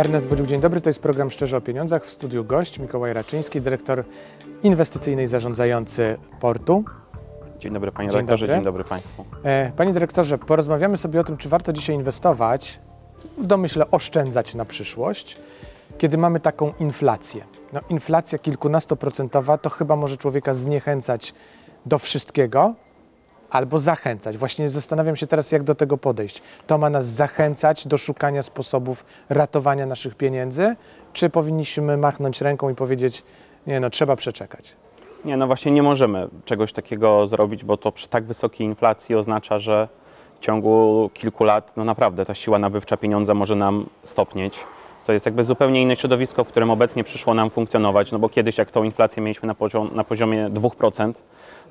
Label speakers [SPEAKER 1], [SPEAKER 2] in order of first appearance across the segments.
[SPEAKER 1] Ernest dzień dobry. To jest program Szczerze o Pieniądzach. W studiu gość Mikołaj Raczyński, dyrektor inwestycyjny i zarządzający portu.
[SPEAKER 2] Dzień dobry panie
[SPEAKER 1] Dzień
[SPEAKER 2] dyrektorze,
[SPEAKER 1] dobry.
[SPEAKER 2] dzień dobry państwu.
[SPEAKER 1] E, Panie dyrektorze, porozmawiamy sobie o tym, czy warto dzisiaj inwestować, w domyśle oszczędzać na przyszłość, kiedy mamy taką inflację. No, inflacja kilkunastoprocentowa to chyba może człowieka zniechęcać do wszystkiego albo zachęcać. Właśnie zastanawiam się teraz, jak do tego podejść. To ma nas zachęcać do szukania sposobów ratowania naszych pieniędzy, czy powinniśmy machnąć ręką i powiedzieć, nie no, trzeba przeczekać.
[SPEAKER 2] Nie, no właśnie nie możemy czegoś takiego zrobić, bo to przy tak wysokiej inflacji oznacza, że w ciągu kilku lat no naprawdę ta siła nabywcza pieniądza może nam stopnieć. To jest jakby zupełnie inne środowisko, w którym obecnie przyszło nam funkcjonować, no bo kiedyś jak tą inflację mieliśmy na, poziom, na poziomie 2%,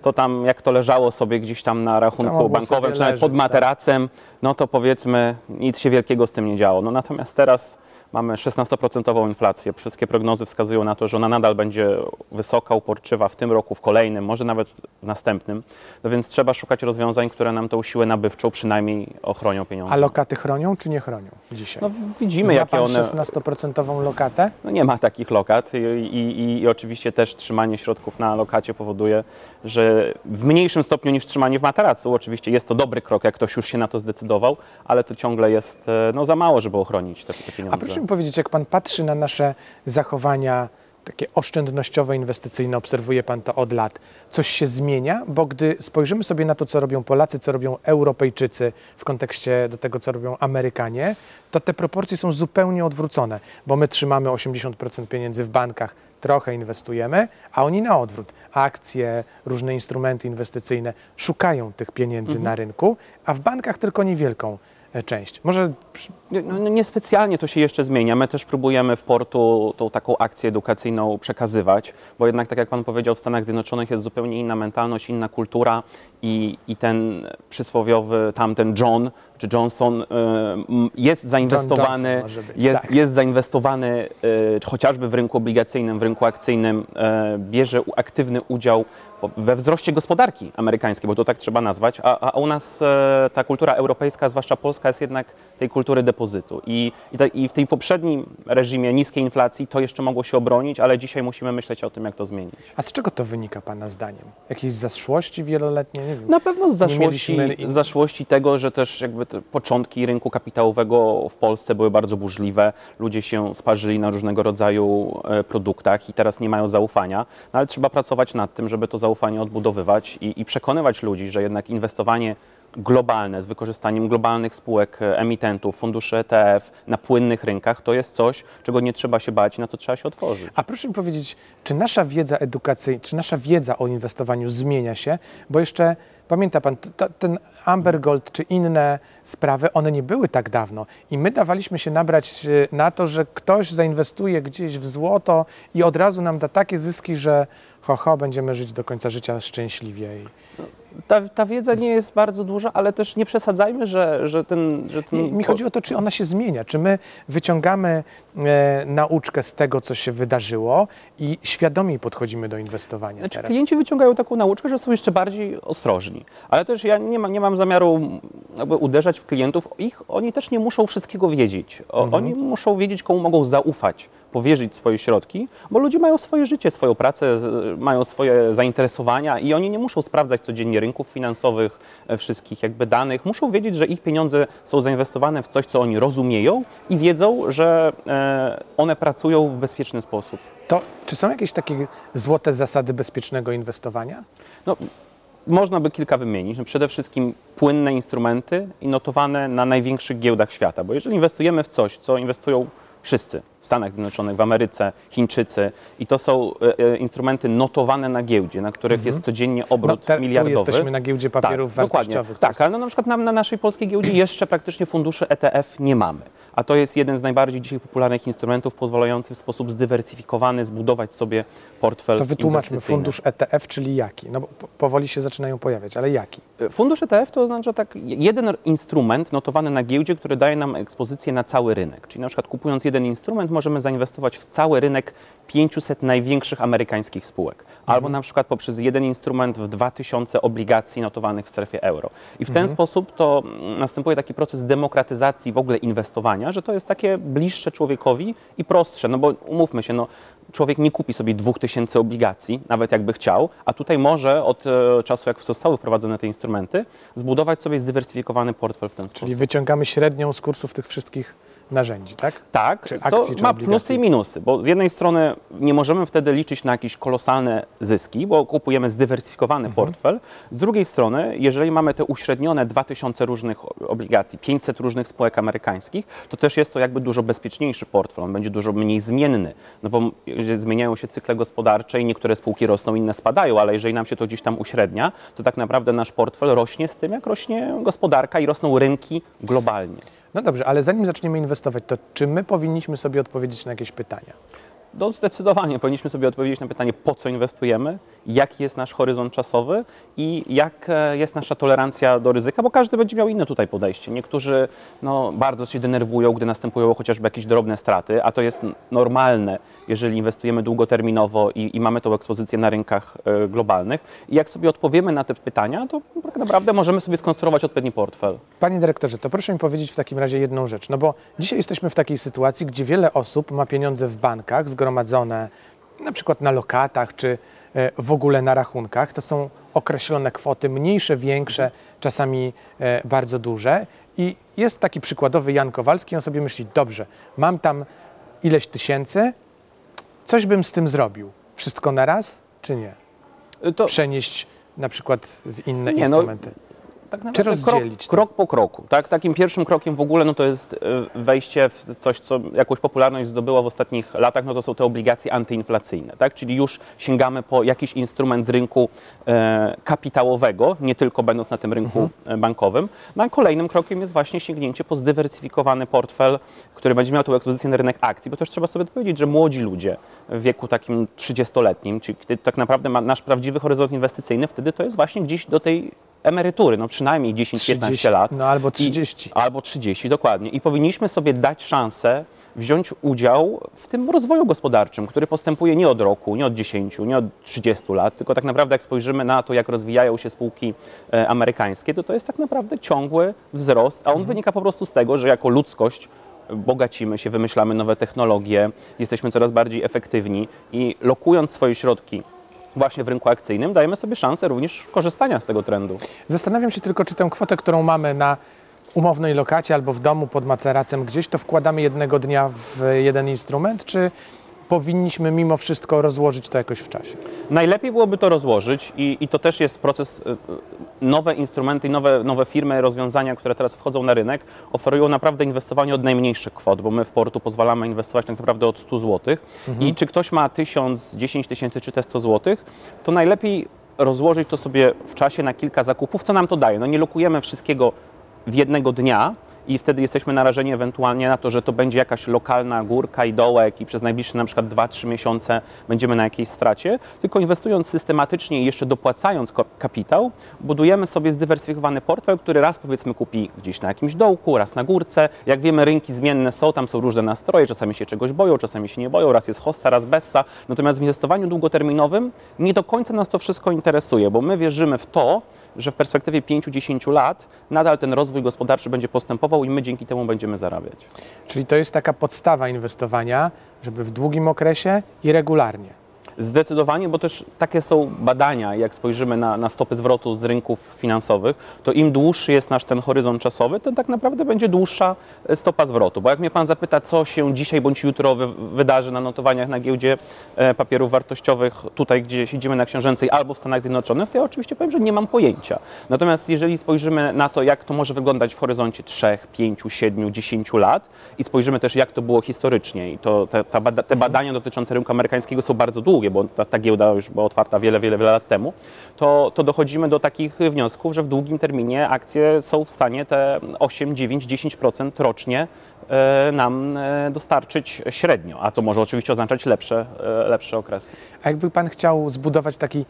[SPEAKER 2] to tam jak to leżało sobie gdzieś tam na
[SPEAKER 1] Tam
[SPEAKER 2] rachunku
[SPEAKER 1] mogło
[SPEAKER 2] bankowym, czy nawet pod
[SPEAKER 1] leżeć, tak.
[SPEAKER 2] materacem, no to powiedzmy nic się wielkiego z tym nie działo. No natomiast teraz mamy 16% inflację. Wszystkie prognozy wskazują na to, że ona nadal będzie wysoka, uporczywa w tym roku, w kolejnym, może nawet w następnym. No więc trzeba szukać rozwiązań, które nam tą siłę nabywczą przynajmniej ochronią pieniądze.
[SPEAKER 1] A lokaty chronią, czy nie chronią dzisiaj?
[SPEAKER 2] No widzimy,
[SPEAKER 1] Zna
[SPEAKER 2] jakie
[SPEAKER 1] pan
[SPEAKER 2] one...
[SPEAKER 1] 16% lokatę?
[SPEAKER 2] No nie ma takich lokat i, i, i oczywiście też trzymanie środków na lokacie powoduje, że w mniejszym stopniu niż trzymanie w materacu. Oczywiście jest to dobry krok, jak ktoś już się na to zdecydował, ale to ciągle jest e, no, za mało, żeby ochronić te, te pieniądze.
[SPEAKER 1] Proszę mi powiedzieć, jak pan patrzy na nasze zachowania takie oszczędnościowe, inwestycyjne, obserwuje pan to od lat, coś się zmienia? Bo gdy spojrzymy sobie na to, co robią Polacy, co robią Europejczycy w kontekście do tego, co robią Amerykanie, to te proporcje są zupełnie odwrócone, bo my trzymamy 80% pieniędzy w bankach, trochę inwestujemy, a oni na odwrót. Akcje, różne instrumenty inwestycyjne szukają tych pieniędzy na rynku, a w bankach tylko niewielką część. Może
[SPEAKER 2] No, no niespecjalnie to się jeszcze zmienia. My też próbujemy w portu tą taką akcję edukacyjną przekazywać, bo jednak, tak jak Pan powiedział, w Stanach Zjednoczonych jest zupełnie inna mentalność, inna kultura i, i ten przysłowiowy tamten John czy Johnson m, jest zainwestowany,
[SPEAKER 1] Johnson być,
[SPEAKER 2] jest,
[SPEAKER 1] tak.
[SPEAKER 2] jest zainwestowany y, chociażby w rynku obligacyjnym, w rynku akcyjnym, bierze aktywny udział we wzroście gospodarki amerykańskiej, bo to tak trzeba nazwać, a, a u nas e, ta kultura europejska, zwłaszcza polska, jest jednak tej kultury depozytu. I, i, te, I w tej poprzednim reżimie niskiej inflacji to jeszcze mogło się obronić, ale dzisiaj musimy myśleć o tym, jak to zmienić.
[SPEAKER 1] A z czego to wynika Pana zdaniem? Jakieś zaszłości wieloletnie? Nie wiem.
[SPEAKER 2] Na pewno z zaszłości,
[SPEAKER 1] mieliśmy-
[SPEAKER 2] zaszłości tego, że też jakby te początki rynku kapitałowego w Polsce były bardzo burzliwe. Ludzie się sparzyli na różnego rodzaju e, produktach i teraz nie mają zaufania. No ale trzeba pracować nad tym, żeby to zaufanie odbudowywać i, i przekonywać ludzi, że jednak inwestowanie globalne z wykorzystaniem globalnych spółek, e, emitentów, funduszy ETF na płynnych rynkach to jest coś, czego nie trzeba się bać na co trzeba się otworzyć.
[SPEAKER 1] A proszę mi powiedzieć, czy nasza wiedza edukacyjna, czy nasza wiedza o inwestowaniu zmienia się? Bo jeszcze pamięta Pan, t- t- ten Amber Gold czy inne sprawy, one nie były tak dawno i my dawaliśmy się nabrać e, na to, że ktoś zainwestuje gdzieś w złoto i od razu nam da takie zyski, że ho, ho, będziemy żyć do końca życia szczęśliwie. I...
[SPEAKER 2] Ta, ta wiedza nie jest bardzo duża, ale też nie przesadzajmy, że, że ten... Że ten
[SPEAKER 1] Nie, mi chodzi o to, czy ona się zmienia, czy my wyciągamy e, nauczkę z tego, co się wydarzyło i świadomiej podchodzimy do inwestowania
[SPEAKER 2] Znaczy,
[SPEAKER 1] teraz.
[SPEAKER 2] klienci wyciągają taką nauczkę, że są jeszcze bardziej ostrożni. Ale też ja nie, ma, nie mam zamiaru jakby uderzać w klientów. Ich, oni też nie muszą wszystkiego wiedzieć. O,
[SPEAKER 1] Mhm.
[SPEAKER 2] Oni muszą wiedzieć, komu mogą zaufać, powierzyć swoje środki, bo ludzie mają swoje życie, swoją pracę, mają swoje zainteresowania i oni nie muszą sprawdzać codziennie rynków finansowych, e, wszystkich jakby danych. Muszą wiedzieć, że ich pieniądze są zainwestowane w coś, co oni rozumieją i wiedzą, że e, one pracują w bezpieczny sposób.
[SPEAKER 1] To czy są jakieś takie złote zasady bezpiecznego inwestowania?
[SPEAKER 2] No, można by kilka wymienić. No, przede wszystkim płynne instrumenty i notowane na największych giełdach świata, bo jeżeli inwestujemy w coś, co inwestują wszyscy w Stanach Zjednoczonych, w Ameryce, Chińczycy i to są e, e, instrumenty notowane na giełdzie, na których jest codziennie
[SPEAKER 1] No,
[SPEAKER 2] obrót
[SPEAKER 1] te, tu
[SPEAKER 2] miliardowy.
[SPEAKER 1] jesteśmy na giełdzie papierów
[SPEAKER 2] tak,
[SPEAKER 1] wartościowych.
[SPEAKER 2] Tak, ale no, na przykład na, na naszej polskiej giełdzie jeszcze praktycznie funduszy ETF nie mamy. A to jest jeden z najbardziej dzisiaj popularnych instrumentów pozwalający w sposób zdywersyfikowany zbudować sobie portfel
[SPEAKER 1] To wytłumaczmy, fundusz ETF, czyli jaki? No powoli się zaczynają pojawiać, ale jaki?
[SPEAKER 2] Fundusz ETF to oznacza tak jeden instrument notowany na giełdzie, który daje nam ekspozycję na cały rynek. Czyli na przykład kupując jeden instrument możemy zainwestować w cały rynek 500 największych amerykańskich spółek. Albo na przykład poprzez jeden instrument w 2000 obligacji notowanych w strefie euro. I w ten sposób to mm, następuje taki proces demokratyzacji w ogóle inwestowania inwestowania, że to jest takie bliższe człowiekowi i prostsze, no bo umówmy się, no, człowiek nie kupi sobie 2000 obligacji, nawet jakby chciał, a tutaj może od e, czasu, jak zostały wprowadzone te instrumenty, zbudować sobie zdywersyfikowany portfel w ten
[SPEAKER 1] Czyli
[SPEAKER 2] sposób.
[SPEAKER 1] wyciągamy średnią z kursów tych wszystkich narzędzi, tak?
[SPEAKER 2] Tak,
[SPEAKER 1] Czy
[SPEAKER 2] co
[SPEAKER 1] akcji, czy
[SPEAKER 2] ma
[SPEAKER 1] obligacji?
[SPEAKER 2] plusy i minusy, bo z jednej strony nie możemy wtedy liczyć na jakieś kolosalne zyski, bo kupujemy zdywersyfikowany
[SPEAKER 1] Mhm.
[SPEAKER 2] portfel. Z drugiej strony, jeżeli mamy te uśrednione 2000 różnych obligacji, 500 różnych spółek amerykańskich, to też jest to jakby dużo bezpieczniejszy portfel, on będzie dużo mniej zmienny, no bo zmieniają się cykle gospodarcze i niektóre spółki rosną, inne spadają, ale jeżeli nam się to gdzieś tam uśrednia, to tak naprawdę nasz portfel rośnie z tym, jak rośnie gospodarka i rosną rynki globalnie.
[SPEAKER 1] No dobrze, ale zanim zaczniemy inwestować, to czy my powinniśmy sobie odpowiedzieć na jakieś pytania?
[SPEAKER 2] No zdecydowanie powinniśmy sobie odpowiedzieć na pytanie, po co inwestujemy, jaki jest nasz horyzont czasowy i jak e, jest nasza tolerancja do ryzyka, bo każdy będzie miał inne tutaj podejście. Niektórzy no, bardzo się denerwują, gdy następują chociażby jakieś drobne straty, a to jest normalne, jeżeli inwestujemy długoterminowo i, i mamy tą ekspozycję na rynkach e, globalnych. I jak sobie odpowiemy na te pytania, to tak naprawdę możemy sobie skonstruować odpowiedni portfel.
[SPEAKER 1] Panie dyrektorze, to proszę mi powiedzieć w takim razie jedną rzecz. No bo dzisiaj jesteśmy w takiej sytuacji, gdzie wiele osób ma pieniądze w bankach zgromadzone na przykład na lokatach czy e, w ogóle na rachunkach. To są określone kwoty, mniejsze, większe, czasami e, bardzo duże. I jest taki przykładowy Jan Kowalski, on sobie myśli, dobrze, mam tam ileś tysięcy, coś bym z tym zrobił. Wszystko na raz, czy nie?
[SPEAKER 2] To,
[SPEAKER 1] Przenieść na przykład w inne
[SPEAKER 2] Nie, no, tak
[SPEAKER 1] Czy
[SPEAKER 2] naprawdę
[SPEAKER 1] rozdzielić to?
[SPEAKER 2] krok, krok po kroku. Tak? Takim pierwszym krokiem w ogóle no to jest e, wejście w coś, co jakąś popularność zdobyło w ostatnich latach, no to są te obligacje antyinflacyjne. Tak? Czyli już sięgamy po jakiś instrument z rynku e, kapitałowego, nie tylko będąc na tym rynku e, bankowym. No a kolejnym krokiem jest właśnie sięgnięcie po zdywersyfikowany portfel, który będzie miał tą ekspozycję na rynek akcji, bo też trzeba sobie powiedzieć, że młodzi ludzie w wieku takim 30-letnim, czyli kiedy tak naprawdę ma nasz prawdziwy horyzont inwestycyjny, wtedy to jest właśnie gdzieś do tej emerytury, no przynajmniej 10-15 lat.
[SPEAKER 1] No albo
[SPEAKER 2] I-
[SPEAKER 1] 30.
[SPEAKER 2] albo 30, dokładnie. I powinniśmy sobie dać szansę wziąć udział w tym rozwoju gospodarczym, który postępuje nie od roku, nie od 10, nie od 30 lat, tylko tak naprawdę jak spojrzymy na to, jak rozwijają się spółki e, amerykańskie, to to jest tak naprawdę ciągły wzrost, a on wynika po prostu z tego, że jako ludzkość bogacimy się, wymyślamy nowe technologie, jesteśmy coraz bardziej efektywni i lokując swoje środki właśnie w rynku akcyjnym, dajemy sobie szansę również korzystania z tego trendu.
[SPEAKER 1] Zastanawiam się tylko, czy tę kwotę, którą mamy na umownej lokacie albo w domu pod materacem gdzieś, to wkładamy jednego dnia w jeden instrument, czy powinniśmy mimo wszystko rozłożyć to jakoś w czasie?
[SPEAKER 2] Najlepiej byłoby to rozłożyć i, i to też jest proces. y, y, Nowe instrumenty nowe, nowe firmy, rozwiązania, które teraz wchodzą na rynek, oferują naprawdę inwestowanie od najmniejszych kwot, bo my w portu pozwalamy inwestować tak naprawdę od 100 zł. I czy ktoś ma 1000, 10 tysięcy czy te 100 zł, to najlepiej rozłożyć to sobie w czasie na kilka zakupów. Co nam to daje? No nie lokujemy wszystkiego w jednego dnia i wtedy jesteśmy narażeni ewentualnie na to, że to będzie jakaś lokalna górka i dołek i przez najbliższe na przykład 2-3 miesiące będziemy na jakiejś stracie, tylko inwestując systematycznie i jeszcze dopłacając kapitał, budujemy sobie zdywersyfikowany portfel, który raz powiedzmy kupi gdzieś na jakimś dołku, raz na górce. Jak wiemy, rynki zmienne są, tam są różne nastroje, czasami się czegoś boją, czasami się nie boją, raz jest hossa, raz bessa. Natomiast w inwestowaniu długoterminowym nie do końca nas to wszystko interesuje, bo my wierzymy w to, że w perspektywie 5-10 lat nadal ten rozwój gospodarczy będzie postępował i my dzięki temu będziemy zarabiać.
[SPEAKER 1] Czyli to jest taka podstawa inwestowania, żeby w długim okresie i regularnie.
[SPEAKER 2] Zdecydowanie, bo też takie są badania, jak spojrzymy na, na stopy zwrotu z rynków finansowych, to im dłuższy jest nasz ten horyzont czasowy, tym tak naprawdę będzie dłuższa e, stopa zwrotu. Bo jak mnie Pan zapyta, co się dzisiaj bądź jutro wy, wydarzy na notowaniach na giełdzie e, papierów wartościowych, tutaj gdzie siedzimy na Książęcej albo w Stanach Zjednoczonych, to ja oczywiście powiem, że nie mam pojęcia. Natomiast jeżeli spojrzymy na to, jak to może wyglądać w horyzoncie 3, 5, 7, 10 lat i spojrzymy też, jak to było historycznie i to, te, ta te badania dotyczące rynku amerykańskiego są bardzo długie, bo ta, ta giełda już była otwarta wiele, wiele, wiele lat temu, to, to dochodzimy do takich wniosków, że w długim terminie akcje są w stanie te 8, 9, 10% rocznie e, nam e, dostarczyć średnio, a to może oczywiście oznaczać lepsze, e, lepsze okresy.
[SPEAKER 1] A jakby Pan chciał zbudować taki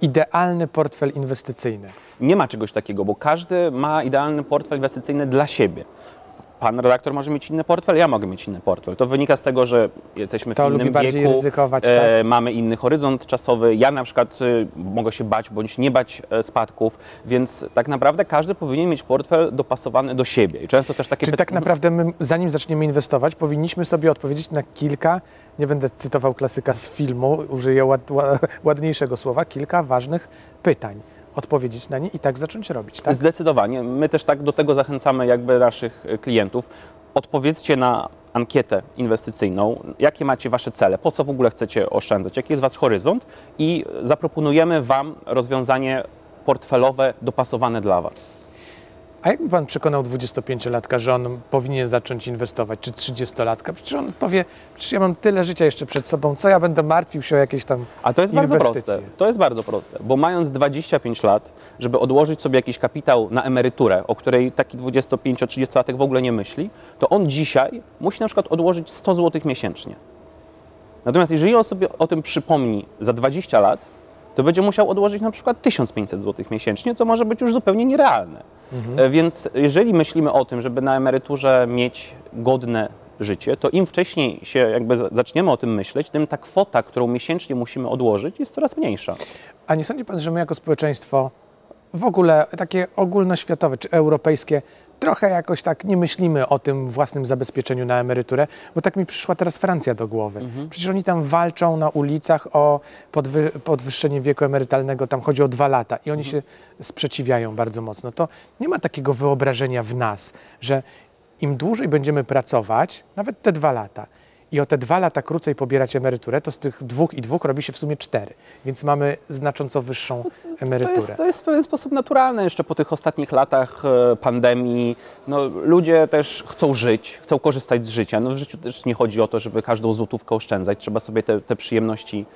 [SPEAKER 1] idealny portfel inwestycyjny,
[SPEAKER 2] Nie ma czegoś takiego, bo każdy ma idealny portfel inwestycyjny dla siebie. Pan redaktor może mieć inny portfel, ja mogę mieć inny portfel. To wynika z tego, że jesteśmy
[SPEAKER 1] To
[SPEAKER 2] w innym
[SPEAKER 1] lubi bardziej
[SPEAKER 2] wieku,
[SPEAKER 1] ryzykować,
[SPEAKER 2] e,
[SPEAKER 1] tak?
[SPEAKER 2] mamy inny horyzont czasowy. Ja na przykład y, mogę się bać bądź nie bać e, spadków, więc tak naprawdę każdy powinien mieć portfel dopasowany do siebie. I często też takie
[SPEAKER 1] Czyli tak naprawdę my, zanim zaczniemy inwestować, powinniśmy sobie odpowiedzieć na kilka, nie będę cytował klasyka z filmu, użyję ład, ła- ładniejszego słowa, kilka ważnych pytań. Odpowiedzieć na nie i tak zacząć robić, tak?
[SPEAKER 2] Zdecydowanie. My też tak do tego zachęcamy jakby naszych e, klientów. Odpowiedzcie na ankietę inwestycyjną, jakie macie wasze cele, po co w ogóle chcecie oszczędzać, jaki jest wasz horyzont i zaproponujemy wam rozwiązanie portfelowe dopasowane dla was.
[SPEAKER 1] A jakby pan przekonał 25-latka, że on powinien zacząć inwestować, czy 30-latka? Przecież on powie, przecież ja mam tyle życia jeszcze przed sobą, co ja będę martwił się o jakieś tam
[SPEAKER 2] A to jest bardzo
[SPEAKER 1] inwestycje?
[SPEAKER 2] proste. To jest bardzo proste, bo mając 25 lat, żeby odłożyć sobie jakiś kapitał na emeryturę, o której taki 25-30-latek w ogóle nie myśli, to on dzisiaj musi na przykład odłożyć 100 zł miesięcznie. Natomiast jeżeli on sobie o tym przypomni za 20 lat, to będzie musiał odłożyć na przykład 1500 zł miesięcznie, co może być już zupełnie nierealne. E, Więc jeżeli myślimy o tym, żeby na emeryturze mieć godne życie, to im wcześniej się jakby za- zaczniemy o tym myśleć, tym ta kwota, którą miesięcznie musimy odłożyć, jest coraz mniejsza.
[SPEAKER 1] A nie sądzi pan, że my jako społeczeństwo w ogóle takie ogólnoświatowe czy europejskie trochę jakoś tak nie myślimy o tym własnym zabezpieczeniu na emeryturę, bo tak mi przyszła teraz Francja do głowy. Przecież oni tam walczą na ulicach o podwy, podwyższenie wieku emerytalnego, tam chodzi o dwa lata i oni się sprzeciwiają bardzo mocno. To nie ma takiego wyobrażenia w nas, że im dłużej będziemy pracować, nawet te dwa lata, i o te dwa lata krócej pobierać emeryturę, to z tych dwóch i dwóch robi się w sumie cztery. Więc mamy znacząco wyższą
[SPEAKER 2] To
[SPEAKER 1] emeryturę.
[SPEAKER 2] jest, to jest w pewien sposób naturalne jeszcze po tych ostatnich latach e, pandemii. No, ludzie też chcą żyć, chcą korzystać z życia. No, w życiu też nie chodzi o to, żeby każdą złotówkę oszczędzać. Trzeba sobie te, te przyjemności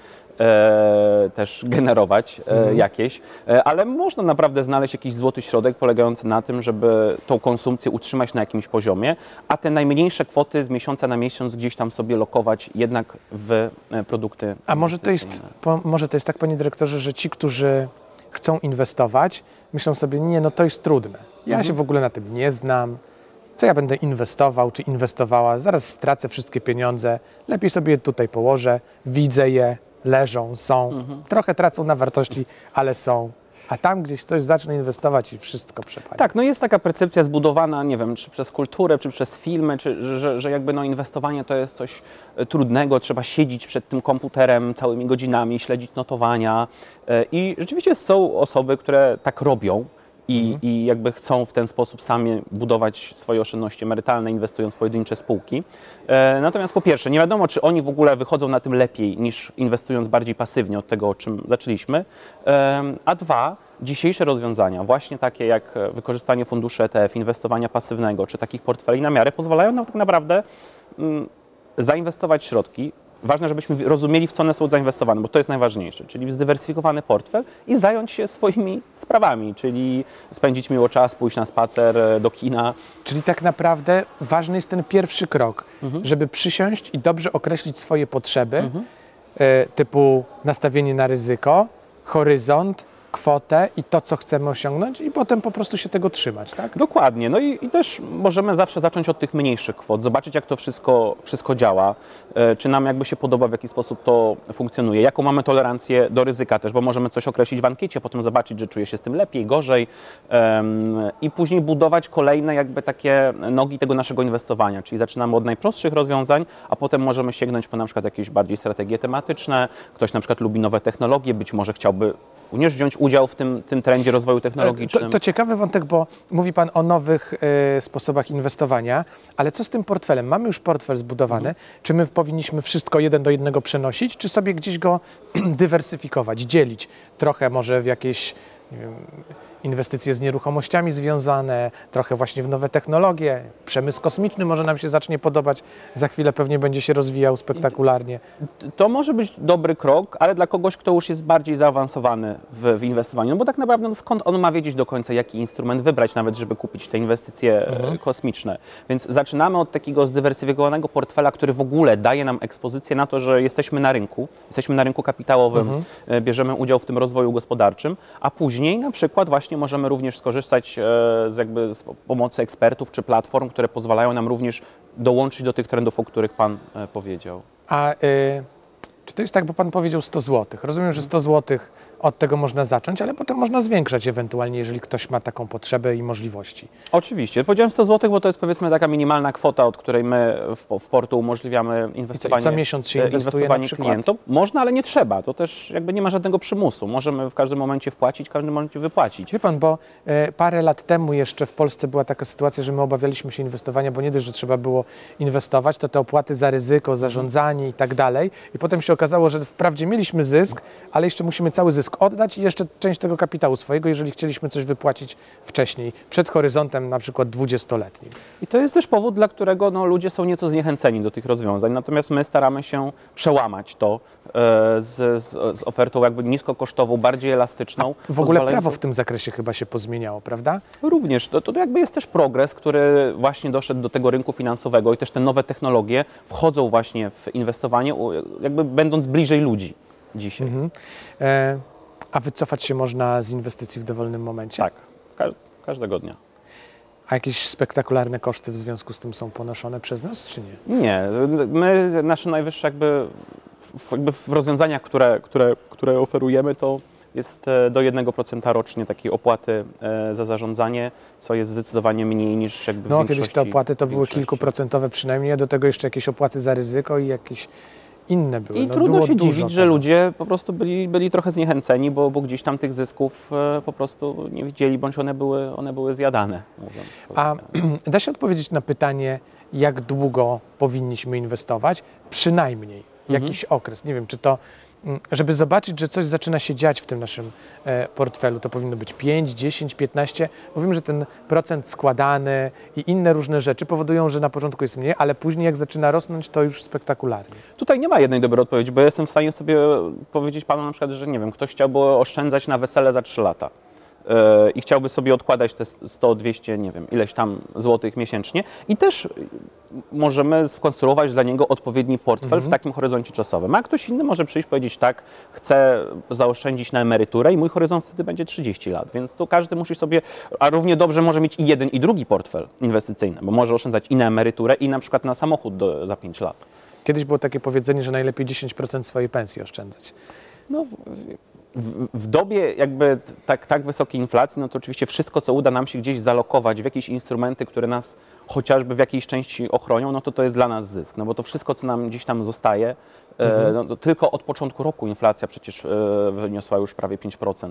[SPEAKER 2] e, też generować e, jakieś. E, ale można naprawdę znaleźć jakiś złoty środek polegający na tym, żeby tą konsumpcję utrzymać na jakimś poziomie, a te najmniejsze kwoty z miesiąca na miesiąc gdzieś tam sobie lokować jednak w e, produkty.
[SPEAKER 1] A może to, jest, po, może to jest tak, panie dyrektorze, że ci, którzy chcą inwestować, myślą sobie, nie, no to jest trudne. Ja się w ogóle na tym nie znam. Co ja będę inwestował czy inwestowała? Zaraz stracę wszystkie pieniądze. Lepiej sobie je tutaj położę. Widzę je, leżą, są. Trochę tracą na wartości, ale są. A tam gdzieś coś zacznę inwestować i wszystko przepadnie.
[SPEAKER 2] Tak, no jest taka percepcja zbudowana, nie wiem, czy przez kulturę, czy przez filmy, czy, że- że, że jakby no inwestowanie to jest coś e, trudnego, trzeba siedzieć przed tym komputerem całymi godzinami, śledzić notowania. E, I rzeczywiście są osoby, które tak robią. I, I jakby chcą w ten sposób sami budować swoje oszczędności emerytalne, inwestując w pojedyncze spółki. E, natomiast po pierwsze, nie wiadomo, czy oni w ogóle wychodzą na tym lepiej niż inwestując bardziej pasywnie od tego, o czym zaczęliśmy. E, a dwa, dzisiejsze rozwiązania, właśnie takie jak wykorzystanie funduszy ETF, inwestowania pasywnego, czy takich portfeli na miarę, pozwalają nam tak naprawdę mm, zainwestować środki. Ważne, żebyśmy rozumieli, w co one są zainwestowane, bo to jest najważniejsze, czyli w zdywersyfikowany portfel i zająć się swoimi sprawami, czyli spędzić miło czas, pójść na spacer, e, do kina.
[SPEAKER 1] Czyli tak naprawdę ważny jest ten pierwszy krok, żeby przysiąść i dobrze określić swoje potrzeby, e, typu nastawienie na ryzyko, horyzont, kwotę i to, co chcemy osiągnąć, i potem po prostu się tego trzymać, tak?
[SPEAKER 2] Dokładnie. No i, i też możemy zawsze zacząć od tych mniejszych kwot, zobaczyć jak to wszystko, wszystko działa, e, czy nam jakby się podoba, w jaki sposób to funkcjonuje, jaką mamy tolerancję do ryzyka też, bo możemy coś określić w ankiecie, potem zobaczyć, że czuję się z tym lepiej, gorzej i później budować kolejne jakby takie nogi tego naszego inwestowania, czyli zaczynamy od najprostszych rozwiązań, a potem możemy sięgnąć po na przykład jakieś bardziej strategie tematyczne, ktoś na przykład lubi nowe technologie, być może chciałby również wziąć udział w tym, tym trendzie rozwoju technologicznym.
[SPEAKER 1] To, to ciekawy wątek, bo mówi Pan o nowych e, sposobach inwestowania, ale co z tym portfelem? Mamy już portfel zbudowany. Czy my powinniśmy wszystko jeden do jednego przenosić, czy sobie gdzieś go dywersyfikować, dzielić? Trochę może w jakieś nie wiem, inwestycje z nieruchomościami związane, trochę właśnie w nowe technologie. Przemysł kosmiczny może nam się zacznie podobać. Za chwilę pewnie będzie się rozwijał spektakularnie.
[SPEAKER 2] To może być dobry krok, ale dla kogoś, kto już jest bardziej zaawansowany w, w inwestowaniu, no bo tak naprawdę no skąd on ma wiedzieć do końca, jaki instrument wybrać, nawet żeby kupić te inwestycje e, kosmiczne. Więc zaczynamy od takiego zdywersyfikowanego portfela, który w ogóle daje nam ekspozycję na to, że jesteśmy na rynku, jesteśmy na rynku kapitałowym, e, bierzemy udział w tym rozwoju gospodarczym, a później na przykład właśnie właśnie możemy również skorzystać e, z, jakby, z pomocy ekspertów czy platform, które pozwalają nam również dołączyć do tych trendów, o których Pan e, powiedział.
[SPEAKER 1] A y, czy to jest tak, bo Pan powiedział 100 zł? Rozumiem, że 100 zł od tego można zacząć, ale potem można zwiększać ewentualnie, jeżeli ktoś ma taką potrzebę i możliwości.
[SPEAKER 2] Oczywiście. Powiedziałem 100 zł, bo to jest powiedzmy taka minimalna kwota, od której my w, w portu umożliwiamy
[SPEAKER 1] I co,
[SPEAKER 2] inwestowanie,
[SPEAKER 1] i co miesiąc się inwestuje
[SPEAKER 2] inwestowanie klientów. Można, ale nie trzeba. To też jakby nie ma żadnego przymusu. Możemy w każdym momencie wpłacić, w każdym momencie wypłacić.
[SPEAKER 1] Wie pan, bo e, parę lat temu jeszcze w Polsce była taka sytuacja, że my obawialiśmy się inwestowania, bo nie dość, że trzeba było inwestować, to te opłaty za ryzyko, zarządzanie i tak dalej. I potem się okazało, że wprawdzie mieliśmy zysk, ale jeszcze musimy cały zysk oddać i jeszcze część tego kapitału swojego, jeżeli chcieliśmy coś wypłacić wcześniej, przed horyzontem na przykład 20-letnim.
[SPEAKER 2] I to jest też powód, dla którego no, ludzie są nieco zniechęceni do tych rozwiązań. Natomiast my staramy się przełamać to e, z, z, z ofertą jakby niskokosztową, bardziej elastyczną.
[SPEAKER 1] W ogóle prawo w tym zakresie chyba się pozmieniało, prawda?
[SPEAKER 2] Również, to, to jakby jest też progres, który właśnie doszedł do tego rynku finansowego i też te nowe technologie wchodzą właśnie w inwestowanie, jakby będąc bliżej ludzi dzisiaj.
[SPEAKER 1] Mhm. E, a wycofać się można z inwestycji w dowolnym momencie?
[SPEAKER 2] Tak, ka każdego dnia.
[SPEAKER 1] A jakieś spektakularne koszty w związku z tym są ponoszone przez nas, czy nie?
[SPEAKER 2] Nie, my, nasze najwyższe jakby w, jakby w rozwiązaniach, które, które, które oferujemy, to jest e, do 1% rocznie takiej opłaty e, za zarządzanie, co jest zdecydowanie mniej niż jakby w
[SPEAKER 1] No, kiedyś te opłaty to były kilkuprocentowe przynajmniej, a do tego jeszcze jakieś opłaty za ryzyko i jakieś inne były.
[SPEAKER 2] I
[SPEAKER 1] no,
[SPEAKER 2] trudno się dziwić, że ludzie po prostu byli, byli trochę zniechęceni, bo, bo gdzieś tam tych zysków e, po prostu nie widzieli, bądź one były, one były zjadane.
[SPEAKER 1] A da się odpowiedzieć na pytanie, jak długo powinniśmy inwestować? Przynajmniej
[SPEAKER 2] Mhm.
[SPEAKER 1] jakiś okres. Nie wiem, czy to, żeby zobaczyć, że coś zaczyna się dziać w tym naszym e, portfelu, to powinno być 5, 10, 15. Bo wiem, że ten procent składany i inne różne rzeczy powodują, że na początku jest mniej, ale później jak zaczyna rosnąć, to już spektakularnie.
[SPEAKER 2] Tutaj nie ma jednej dobrej odpowiedzi, bo jestem w stanie sobie powiedzieć panu na przykład, że nie wiem, ktoś chciałby oszczędzać na wesele za 3 lata i chciałby sobie odkładać te 100, 200, nie wiem, ileś tam złotych miesięcznie i też możemy skonstruować dla niego odpowiedni portfel w takim horyzoncie czasowym. A ktoś inny może przyjść powiedzieć tak, chcę zaoszczędzić na emeryturę i mój horyzont wtedy będzie 30 lat, więc tu każdy musi sobie, a równie dobrze może mieć i jeden i drugi portfel inwestycyjny, bo może oszczędzać i na emeryturę i na przykład na samochód do, za 5 lat.
[SPEAKER 1] Kiedyś było takie powiedzenie, że najlepiej 10% swojej pensji oszczędzać.
[SPEAKER 2] No, w, w dobie jakby tak, tak wysokiej inflacji, no to oczywiście wszystko, co uda nam się gdzieś zalokować w jakieś instrumenty, które nas chociażby w jakiejś części ochronią, no to to jest dla nas zysk. No bo to wszystko, co nam gdzieś tam zostaje, e, no, to tylko od początku roku inflacja przecież e, wyniosła już prawie 5%.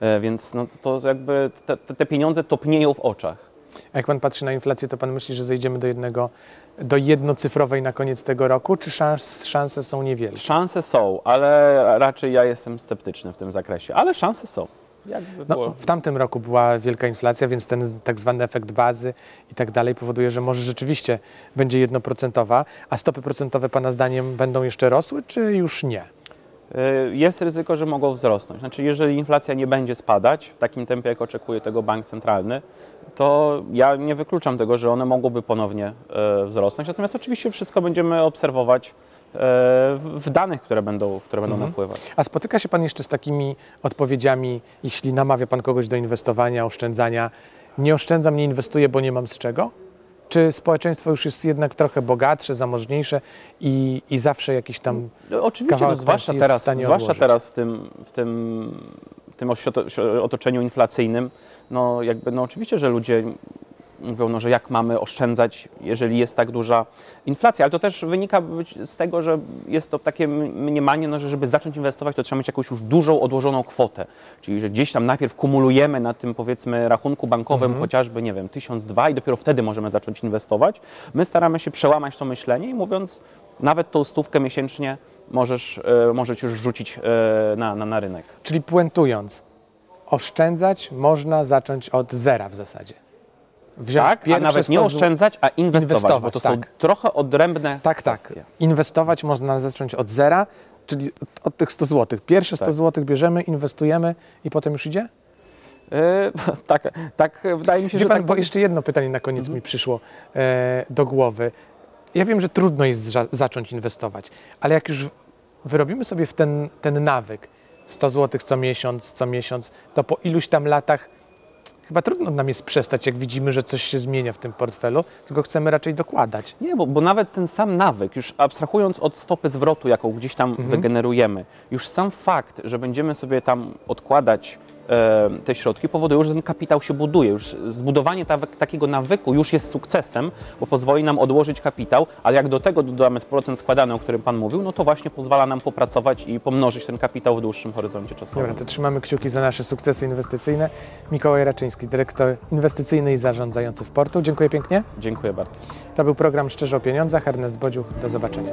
[SPEAKER 2] E, więc no, to jakby te te pieniądze topnieją w oczach.
[SPEAKER 1] A jak pan patrzy na inflację, to pan myśli, że zejdziemy do jednego, do jednocyfrowej na koniec tego roku, czy szans, szanse są niewielkie?
[SPEAKER 2] Szanse są, ale raczej ja jestem sceptyczny w tym zakresie, ale szanse są.
[SPEAKER 1] No, w tamtym roku była wielka inflacja, więc ten tak zwany efekt bazy i tak dalej powoduje, że może rzeczywiście będzie jednoprocentowa, a stopy procentowe pana zdaniem będą jeszcze rosły, czy już nie?
[SPEAKER 2] Y, Jest ryzyko, że mogą wzrosnąć. Znaczy, jeżeli inflacja nie będzie spadać w takim tempie, jak oczekuje tego bank centralny, to ja nie wykluczam tego, że one mogłyby ponownie e, wzrosnąć. Natomiast oczywiście wszystko będziemy obserwować e, w danych, które będą, które będą napływać.
[SPEAKER 1] A spotyka się pan jeszcze z takimi odpowiedziami, jeśli namawia pan kogoś do inwestowania, oszczędzania, nie oszczędzam, nie inwestuję, bo nie mam z czego? Czy społeczeństwo już jest jednak trochę bogatsze, zamożniejsze i, i zawsze jakiś tam
[SPEAKER 2] No, Oczywiście, no, zwłaszcza, teraz, zwłaszcza teraz w tym, w tym, w tym otoczeniu inflacyjnym, no jakby, no oczywiście, że ludzie mówią, no, że jak mamy oszczędzać, jeżeli jest tak duża inflacja, ale to też wynika z tego, że jest to takie mniemanie, no, że żeby zacząć inwestować, to trzeba mieć jakąś już dużą odłożoną kwotę, czyli że gdzieś tam najpierw kumulujemy na tym powiedzmy rachunku bankowym chociażby, nie wiem, tysiąc, dwa i dopiero wtedy możemy zacząć inwestować. My staramy się przełamać to myślenie i mówiąc, nawet tą stówkę miesięcznie możesz, e, możesz już wrzucić e, na, na, na rynek.
[SPEAKER 1] Czyli puentując, oszczędzać można zacząć od zera w zasadzie. Wziąć
[SPEAKER 2] Tak, a nawet nie
[SPEAKER 1] 100 zł-
[SPEAKER 2] oszczędzać, a inwestować,
[SPEAKER 1] Inwestować,
[SPEAKER 2] to są
[SPEAKER 1] tak.
[SPEAKER 2] trochę odrębne
[SPEAKER 1] Tak, tak.
[SPEAKER 2] kwestie.
[SPEAKER 1] Inwestować można zacząć od zera, czyli od, od tych 100 zł. Pierwsze 100
[SPEAKER 2] Tak.
[SPEAKER 1] zł bierzemy, inwestujemy i potem już idzie?
[SPEAKER 2] E, tak, tak, wydaje mi się,
[SPEAKER 1] Wie
[SPEAKER 2] że
[SPEAKER 1] pan,
[SPEAKER 2] tak
[SPEAKER 1] bo jeszcze jedno pytanie na koniec mi przyszło e, do głowy. Ja wiem, że trudno jest za, zacząć inwestować, ale jak już wyrobimy sobie w ten, ten nawyk 100 zł co miesiąc, co miesiąc, to po iluś tam latach chyba trudno nam jest przestać, jak widzimy, że coś się zmienia w tym portfelu, tylko chcemy raczej dokładać.
[SPEAKER 2] Nie, bo, bo nawet ten sam nawyk, już abstrahując od stopy zwrotu, jaką gdzieś tam wygenerujemy, już sam fakt, że będziemy sobie tam odkładać te środki, powoduje, że ten kapitał się buduje. Już zbudowanie ta, takiego nawyku już jest sukcesem, bo pozwoli nam odłożyć kapitał, ale jak do tego dodamy procent składany, o którym Pan mówił, no to właśnie pozwala nam popracować i pomnożyć ten kapitał w dłuższym horyzoncie czasowym.
[SPEAKER 1] Dobra, to trzymamy kciuki za nasze sukcesy inwestycyjne. Mikołaj Raczyński, dyrektor inwestycyjny i zarządzający w portu. Dziękuję pięknie.
[SPEAKER 2] Dziękuję bardzo.
[SPEAKER 1] To był program Szczerze o Pieniądzach. Ernest Bodziuch, do zobaczenia.